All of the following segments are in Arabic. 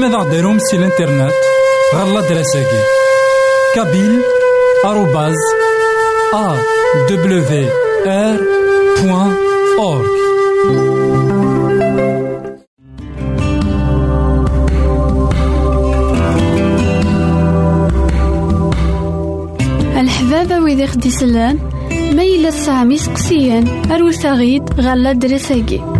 ماذا غديرهم سي الانترنت غالا دراساكي كابيل آروباز أ دبليو آر بوان أورك الحبابة ويدي خدي سلان ما يلا سامي سقسيان أروساغيد غالا دراساكي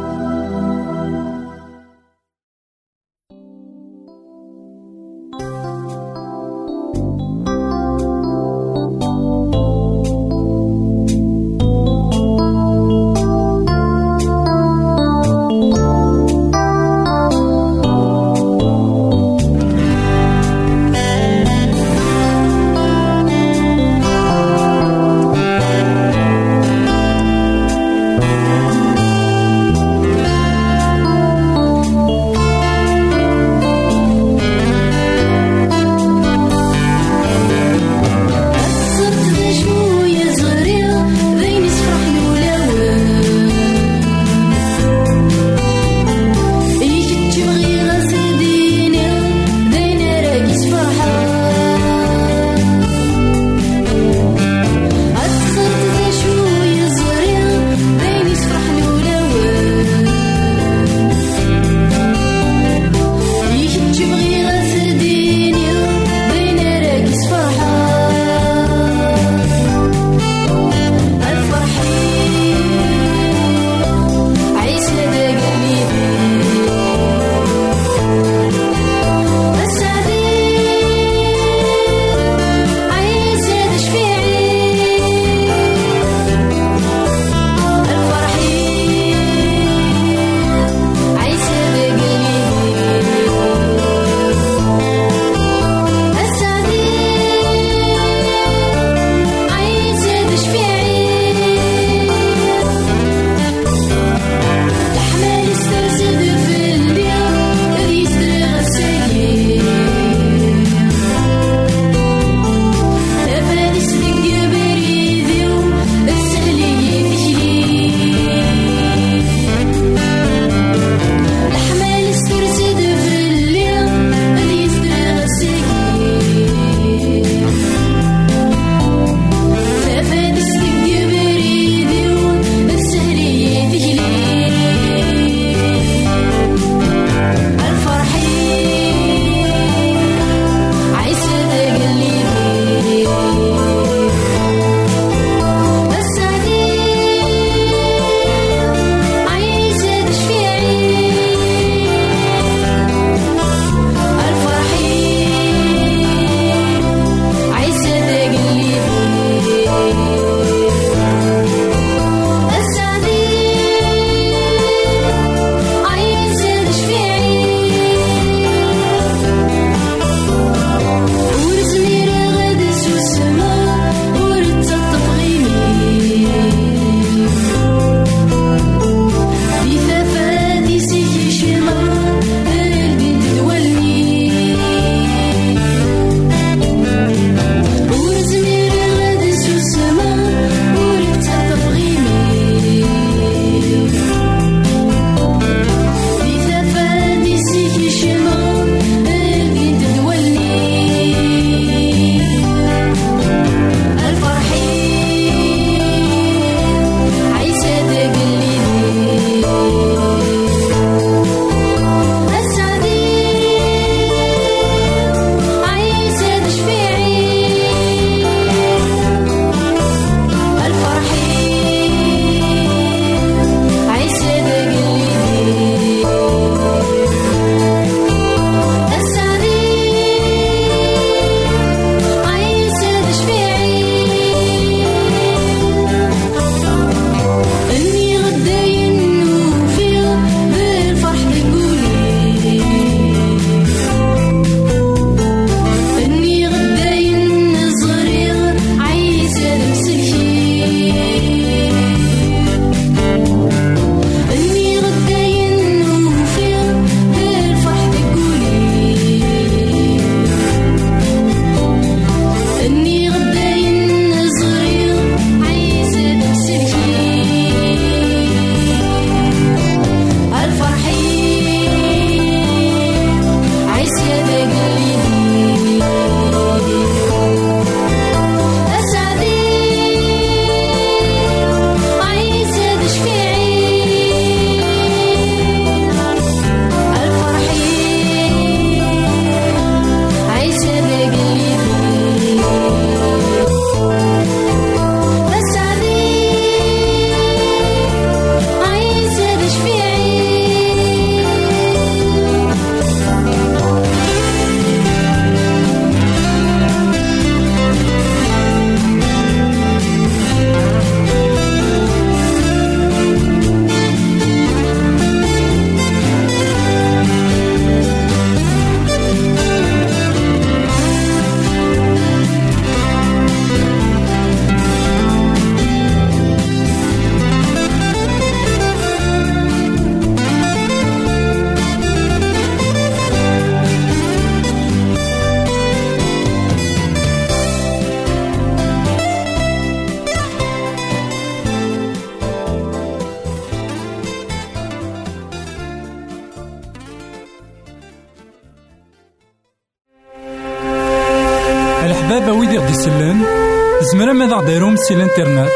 سي الانترنت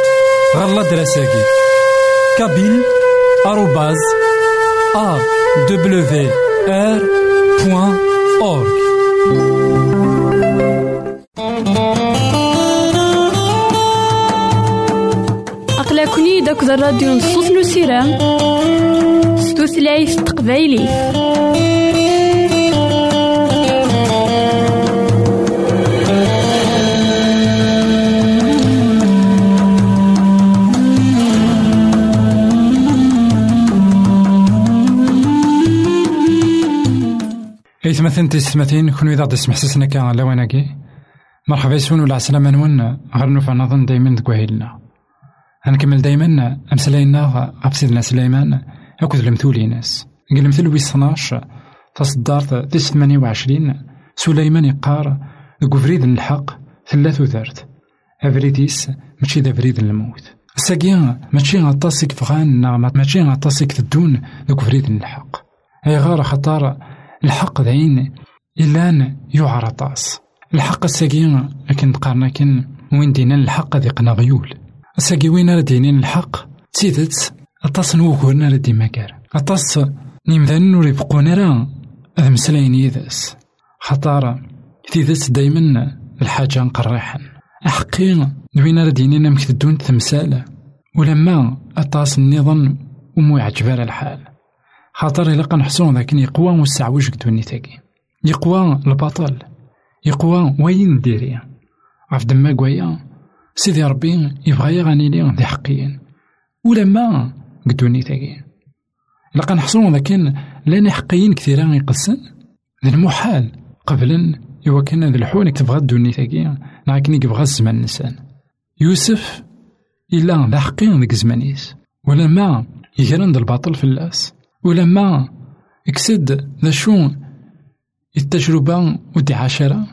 غالا دراساكي كابيل آروباز أ دبليو آر بوان أورك أقلكني داك الراديو نصوص نسيرام ستوثلايف تقبايلي إيثمثن تيستمثين كون إذا غدي سمح سسنا كان لواناكي مرحبا يسون ولا عسلامة نون غير نوفا نظن دايما دكواهيلنا غنكمل دايما أمسلاينا غف سيدنا سليمان أكد المثولي ناس. قال المثل ويس 12 تصدارت ثمانية وعشرين سليمان يقار دك فريد الحق ثلاث وثرت أفريديس ماشي ذا فريد الموت. الساقيا ماشي غطاسك فغان ماشي غطاسك تدون دك فريد الحق. أي غار خطار الحق داين إلا يوعر طاس. الحق الساقي لكن تقارنا كن وين دينا الحق ذي قنا غيول. الساقي وين راه دينين الحق؟ تيدت أطاس نوكورنا راه ديما كار أطاس نيمذان نوري بقونا راه هذا مسلاين يدس. خطارة تيدت دايما الحاجة نقريحا أحقي وين راه دينينا مكتدون تمثال ولما أطاس النظام ومو يعجبها الحال. خاطر إلا قنحصون ذاك يقوى وسعوج قدوني تاكي يقوى البطل يقوى وين ديري؟ عف دما قويا سيدي ربي يبغى يغني لي ذي حقيا ولما إلا قنحصون ذاك لاني حقيين كثيرا يقسن. ذي المحال قبلا إوا كان ذي الحون تبغى دوني تاكي لكن يبغى الزمان نسان. يوسف إلا ذا حقيا ذيك زمانيس ولما يجرن الباطل في اللاس ولما يكسد ذا شو التجربة ودي عشرة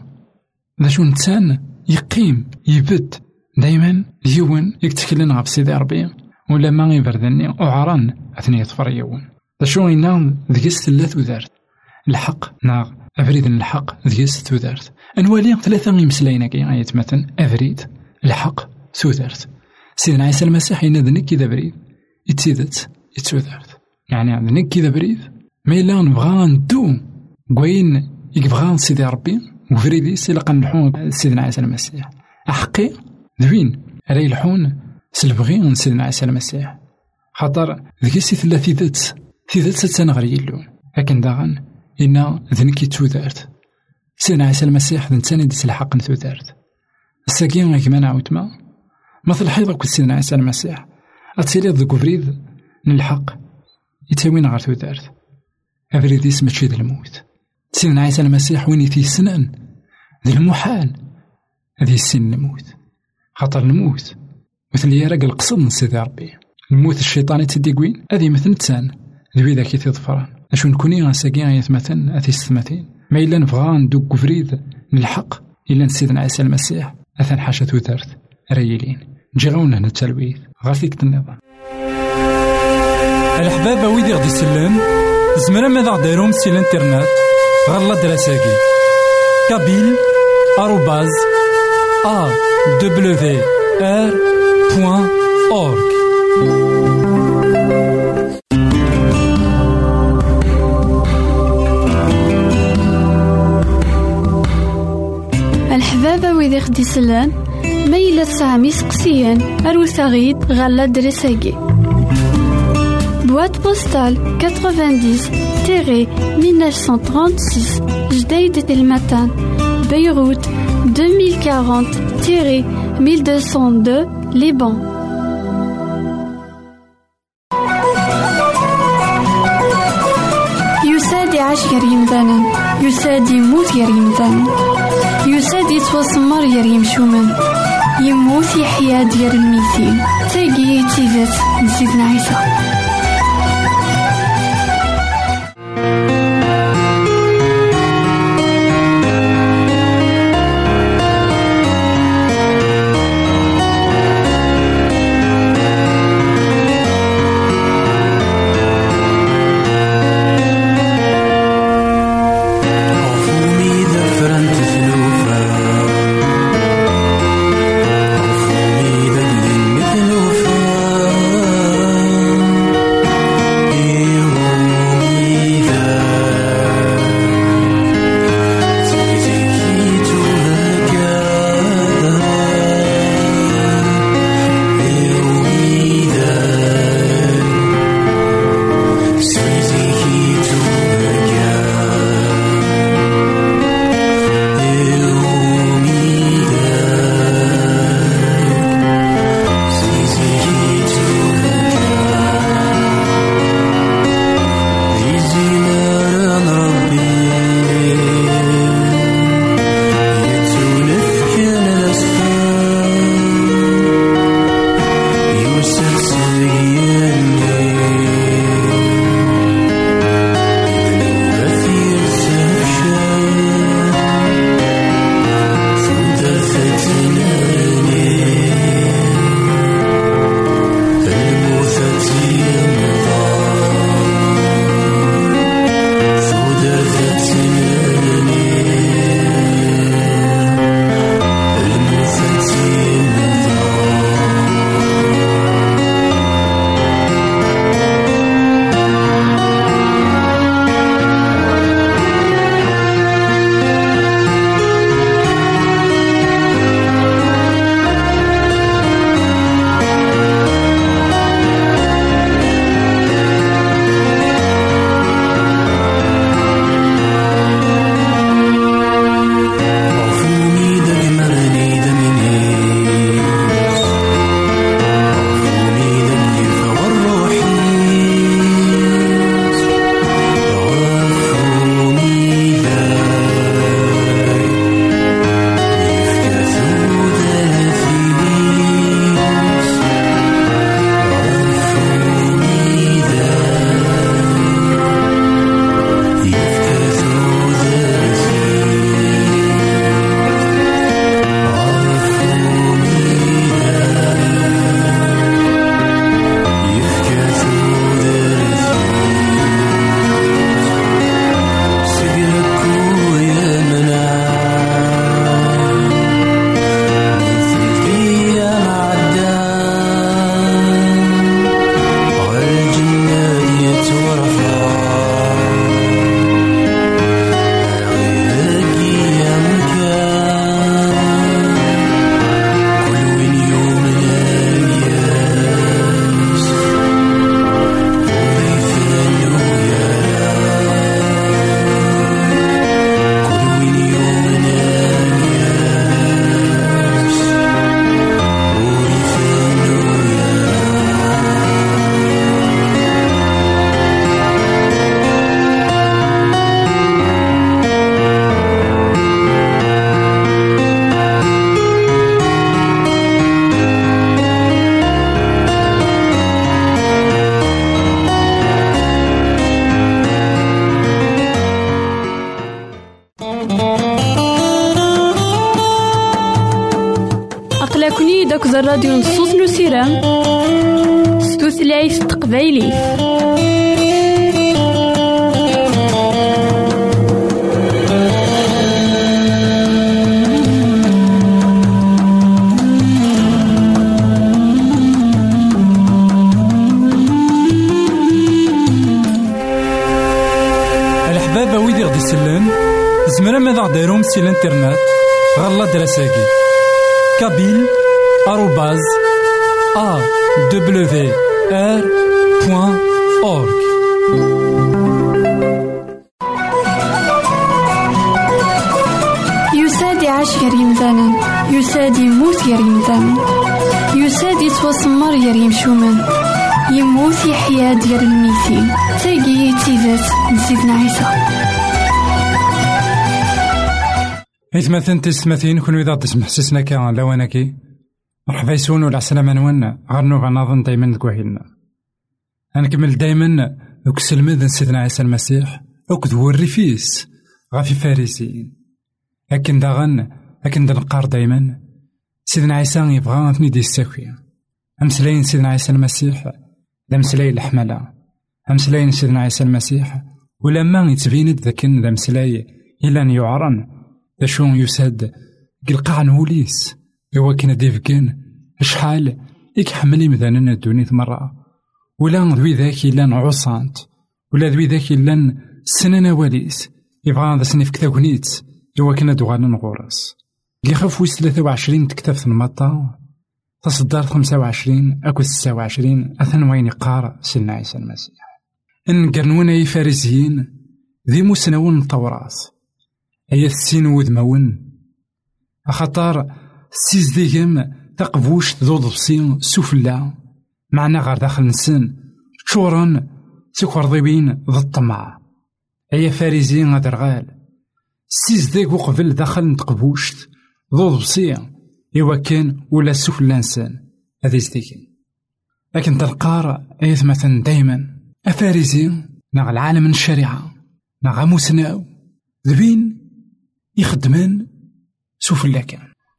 ذا شو نتسان يقيم يبت. دايما يون يتكلم غف سيدي ربي ولا ما يبردني أعران أثني يطفر يون ذا شو إنا ذكس ثلاث وذارت الحق ناغ أفريد الحق ذكس ثلاث أنوالي ثلاثة يمسلاينا كي آية مثلا أفريد الحق ثلاث سيدنا عيسى المسيح ينادنك كذا بريد يتسيدت يتسوذرت. يعني عندنا كذا بريد ما إلا نبغى ندو كوين يبغى سيدي ربي وفريدي سي لقا نلحون سيدنا عيسى المسيح. أحقي ذوين راه يلحون سلبغي سيدنا عيسى المسيح. خاطر ذيك سي ثلا ثيدات ثيدات ستانا غير يلو. لكن داغن إنا ذنكي تودارت سيدنا عيسى المسيح ذن تاني ديس الحق نتودارت الساكين كما نعاود ما مثل حيض كل سيدنا عيسى المسيح. أتسيلي ذوك فريد نلحق يتاوين غير تودارت أفريديس ماشي ذا الموت. سيدنا عيسى المسيح وين يتيسنن ذي المحال. هذه السن الموت خاطر الموت مثل يراق القصد من سيدي ربي. الموت الشيطاني تدي كوين هذه مثل تسان ذوي ذاك يتظفران أشو نكوني غنساقي غيثمثن أثي ستمثين ما إلا نبغى ندوك فريد نلحق. إلا سيدنا عيسى المسيح. أثن حاشا توثرت ريلين. نجي غاونا هنا التلويث. غير فيك النظام الحبابة ويدي غدي يسلم زمرا ماذا غديرهم سي الإنترنت غالا دراساكي. كابيل آروباز أ دبليو آر بوان أورك الحبابة ويدي خدي سلان ميلا سامي سقسيان أروساغيد غالا درساكي Boîte postale 90-1936 Jdeïd El Matan Beyrouth 2040-1202 Liban. يساد يعيش غير يمثالا يساد يموت غير يمثالا يساد يتوسمر غير يمشومان يموت يحيا ديال الميتين تاقي تيزات نسيتنا عيسى. تاكني داك الراديو نصوص نسيرام ستوثلايف تقبايلي. زمرا ماذا غديرهم سي الانترنت. غالا دراساكي. كابيل. بوان أورك يساد يعيش غير يمثالا يساد يموت غير يمثالا يساد يتوسمر غير يمشومان يموت يحيا ديال الميتين تاقي تيزات نسيتنا عيسى. إثمثن تسمثين كون إذا تسمح سسنا كا لوانكي مرحبا يسون ولا عسلامة نوانا غير نوفا نظن دايما نكوهيلنا غنكمل دايما دوك السلمذ سيدنا عيسى المسيح وكد هو الريفيس غافي فارسيين لكن داغن لكن نقار دايما. سيدنا عيسى يبغى غنثني دي الساكية أمسلاين سيدنا عيسى المسيح لا مسلاي الحملة أمسلاين سيدنا عيسى المسيح ولما يتبين ذاك ذا مسلاي إلا يعرن شو يساد قلقاع نوليس إوا كنا ديفكين شحال إك حملي مثلا الدنيا مرة. ولا ذوي ذاك إلا عصانت ولا ذوي ذاك إلا سنة واليس يبغى هذا سنيف إوا كنا دوغانا نغورس. اللي خاف ويس ثلاثة وعشرين تكتاف المطا. تصدر خمسة وعشرين أكو ستة وعشرين أثن وين يقار سيدنا عيسى المسيح. إن قرنونا أي فارسيين ذي مسنون التوراث هي السين وذمون أخطار سيزديهم تقبوش ذو ضبسي سفلا معنا غير داخل نسن تشورن سكورضيبين ضد الطمع أي فارزين غدرغال سيزديك وقبل داخل نتقبوشت ذو ضبسي إوا كان ولا سفلا نسان هذا يزديكين لكن تلقار أيث مثلا دايما أفارزي نغ العالم الشريعة نغ مسناو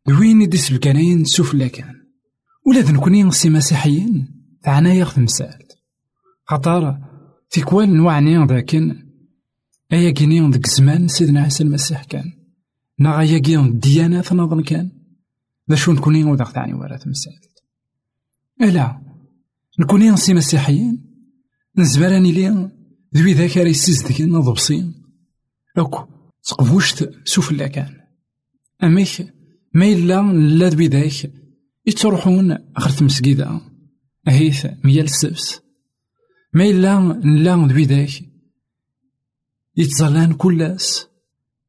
ذبين يخدمن سفلا كان وين يدس الكناين سفلا كان ولا ذنكوني سي مسيحيين؟ فعنا ياخذ مسال خطر في كوال نوعني ذاكن. أيا كيني ذك زمان سيدنا عيسى المسيح كان. نا غايا كين الديانة نظن كان. ذا شو نكوني وذاك ثاني ورا تمثال ألا نكوني سي مسيحيين؟ نزبراني لي ذوي ذاك راه يسيزدك نضبصين أكو تقفوشت سفلا كان أميك ما إلا لا بذاك يتروحون غير تمسكيدة أهيث ميال السبس. ما إلا لا بذاك يتزلان كلاس.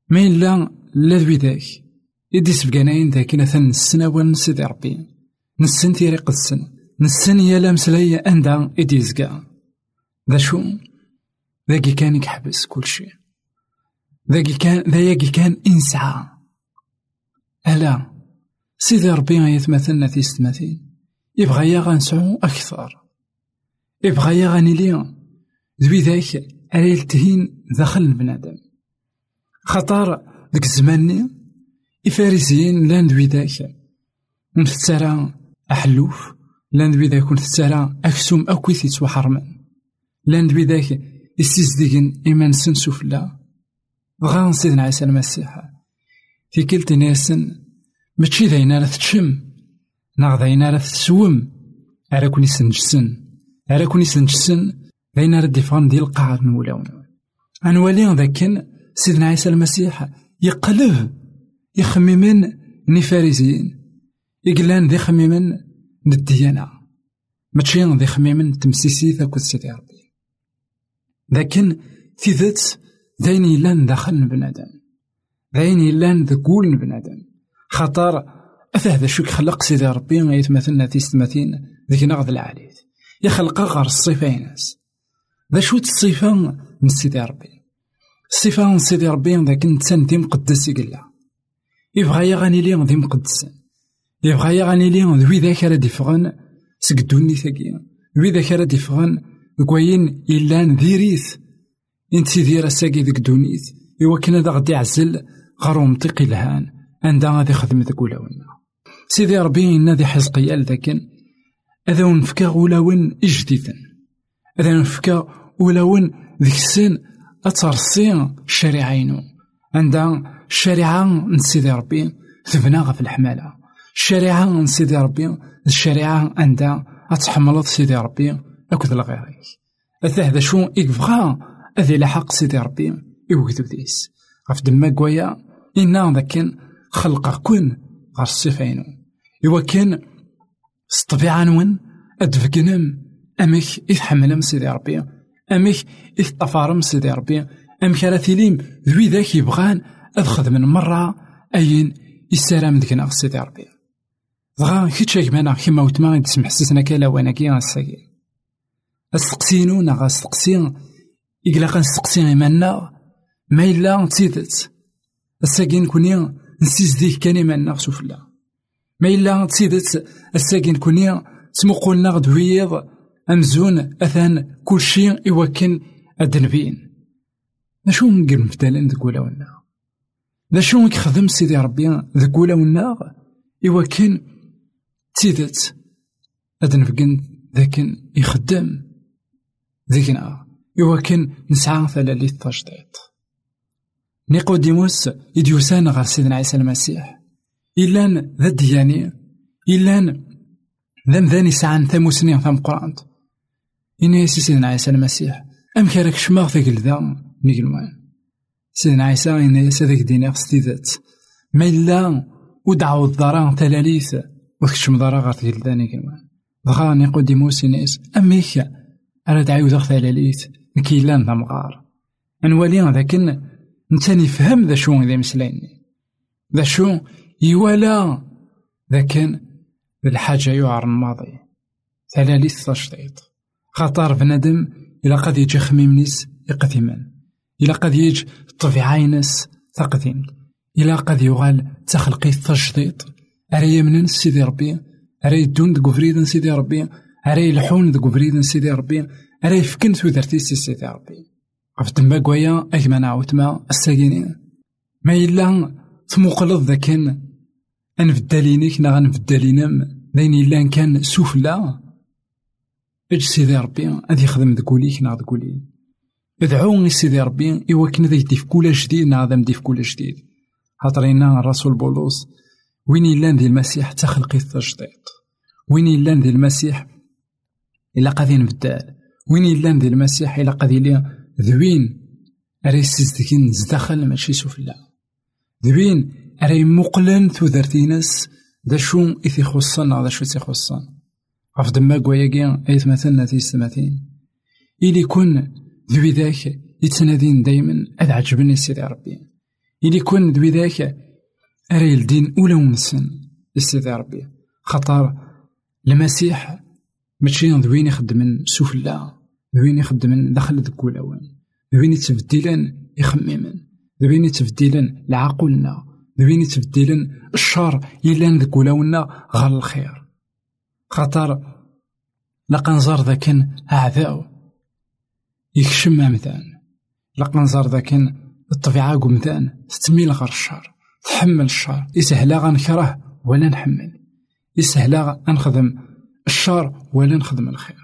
ما إلا لا بذاك يدي سبقاناين ذاك نثن السنة سيدي ربي. نسن تيري قدسن نسن يا مسلايا أندا إدي زقا. ذا شو؟ ذاكي كان يحبس كل شيء. ذاكي كان ذاكي كان إنسعى. ألا سيدي ربي غيتمثلنا في ستماثين يبغى يا غنسعو أكثر. يبغى يا غنيلي ذوي ذاك على تهين داخل البنادم. خطر ديك الزماني الفارسيين لأن ذوي ذاك نفترى أحلوف لأن ذوي ذاك نفترى أكسوم أكويث يتوحرمن لأن ذوي ذاك يستزدقن إيمان سنسو فلا بغا سيدنا عيسى المسيح. في كلت ناسن ماشي ذاين راه تشم ناغ ذاين راه تسوم أرا كوني سنجسن أرا كوني سنجسن ذاين راه ديفان ديال القاعة نولاون أنوالي ذاكن سيدنا عيسى المسيح يقلب يخممن ني فارسيين يقلان ذي خممن الديانة. ماشي ذي خممن تمسيسي ثاكو سيدي ربي. لكن في ذات ذاين يلان داخل بنادم ذاين يلان ذكول بنادم خطر أثه ذا شوك خلق سيدي ربي يتمثلنا تيستمثين ذيك نغض العاليت. يخلق غير الصفة يناس ذا شو الصفة من سيدي ربي؟ الصفة من سيدي ربي ذاك نتسان دي مقدس يقلا يبغى يغني لي ذي مقدس. يبغى يغني لي ذوي ذاك راه ديفغن سقدوني ثقيا ذوي ذاك راه ديفغن كواين إلان ذيريث إنت سيدي راه ساقي ذيك دونيت إوا كان هذا غدي يعزل غير منطقي الهان عندها غادي يخدم ذاك ولاونا سيدي ربي نادي حزقيال ذاكن هذا ونفكا ولاون إجديدا هذا نفكا ولاون ذيك السن أترسي الشريعة عندها الشريعة من سيدي ربي ثبنا في الحمالة. الشريعة من سيدي ربي الشريعة عندها أتحملت سيدي ربي أكد الغيري. هذا شو إكفغا أذي لحق سيدي ربي يوكدو ديس. غف دما كوايا إنا ذاكن خلق كون غير الصفينو إوا كان الطبيعة نون أدفقنم أمك إتحملم سيدي ربي. أمك إتطفارم سيدي ربي. أمك على تيليم ذوي ذاك يبغان أدخذ من مرة أين يسالم ديكنا سيدي ربي. دغا كيتش كمانا كيما وتما تسمح سسنا كالا وأنا كي غنساكي استقسينو نا غاستقسين إقلا نستقسي إيماننا. ما إلا تيدت الساكين كوني نسيز ديك كان إيماننا سفلا ما إلا تيدت الساكين كوني تمقولنا غدويض أمزون أثان كلشي إوكن أدنبين. نشو نقل مفتالين ذك ولا نشو يخدم سيدي ربي ذك ولا إوكن تيدت أدنبقن ذاكن يخدم ذيكنا. إوكن نسعى ثلاليث تجديد نيقوديموس إديوسان غير سيدنا عيسى المسيح إلان ذا دياني إلان ذا ذاني سعان ثامو سنين ثام قرانت إني سيدنا عيسى المسيح أم كارك شماغ ذاك الذا نيقلوان سيدنا عيسى إني سيدك دينا ستيدات ما إلا ودعو الضران تلاليث وكشم ضرا غير ذاك الذا نيقلوان دغا نيقوديموس إنيس أميك أراد عاود ليث كيلان ذا مغار نولي ذاك نتاني فهم ذا شو ذا مسلايني ذا شو يوالا ذاك الحاجة يعر الماضي. ثلاليث تشطيط خاطر بنادم إلا قد يجي خميمنيس يقثمن إلا قد يجي الطبيعة ينس تقديم إلا قد يغال تخلقي التشطيط أري يمنن سيدي ربي. أري يدون دقو سيدي ربي. أري يلحون دقو سيدي ربي. أري يفكن ثوثرتي سيدي ربي. غف تما كوايا أكما نعاود ما الساكينين ما إلا تموقلض ذاكن أنفدالينيك نا غنفدالينم داين إلا كان سفلا أج سيدي ربي غادي يخدم ذكوليك نا ذكولي. ادعو سيدي ربي إوا كنا ذا في كل جديد نا غادا مدي في كل جديد. خاطرينا الرسول بولس وين إلا ذي المسيح تخلقي التجديد. وين إلا ذي المسيح إلا قادي نبدال. وين إلا ذي المسيح إلا قادي ذوين أري سيزدكين زداخل ماشي سفلا ذوين أري مقلن تودرتينس دا شو إثي خصن دا شو تيخصن غف دما كواياكي أيت مثلنا تيستماتين إلي كون ذوي ذاك يتنادين دايما أذ عجبني سيدي ربي. إلي كون ذوي ذاك أري الدين أولى ونسن سيدي ربي. خطر المسيح ماشي ذوين يخدمن سفلا ذوين يخدمن داخل ذك ولاوان ذوين يتبدلن يخممن. ذوين يتبدلن لعقولنا ذوين يتبدلن الشر يلان ذك ولاونا غير الخير. خاطر لقنزار ذاكن أعداء يكشم أمثان لقنزار ذاكن الطبيعة قمثان تتميل غير الشر. تحمل الشر. يسهلا غنكره ولا نحمل. يسهلا غنخدم الشر ولا نخدم الخير.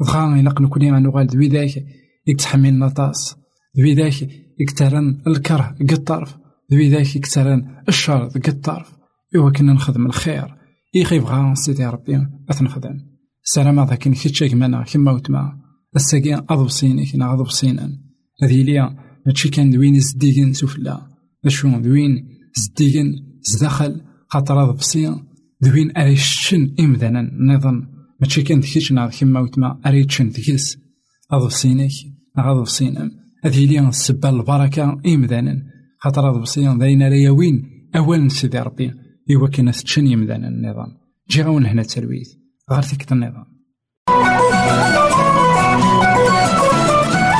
دغا إلا نكوني غنوغال دوي ذاك يتحمل نطاس دوي ذاك يكترن الكره الطرف دوي ذاك يكترن الشر الطرف إوا كنا نخدم الخير إيخي بغا سيدي ربي أتنخدم سلام ذاك كيتشاك مانا كيما وتما الساقي أضبصينك نا أضبصينا هذه ليا هادشي كان دوين زديقن سفلا أشو دوين زديقن زداخل خاطر أضبصين دوين أريشن إمدانا نظن ماشي كان ديكيش نعرف كيما وتما أريتشن ديكيس أضبصينك نا أضبصينا هذه ليا السبة البركة إمدانا خاطر أضبصين داينا رياوين أول سيدي ربي إوا كان تشن يمدانا النظام جي غاون هنا التلويث غير تيك النظام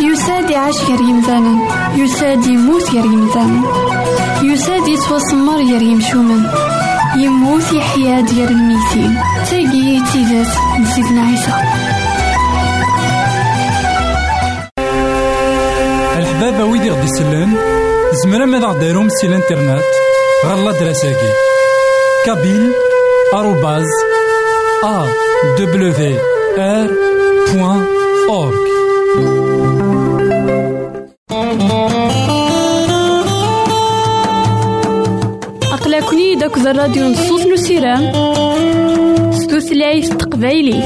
يساد يعيش غير يمثالا يساد يموت غير يمثالا يساد يتوسمر غير يمشومن يموت يحيا ديال الميتين. تاقي تيزات نسيتنا عيسى الحبابة ويدي غدي يسلم زمرا ماذا غديرهم سي الانترنت؟ غالا دراساكي كابيل آروباز أ دبليو آر بوان أورك. أقلكني داك الراديو نصوص نسيران ستوثلايف تقبايلي.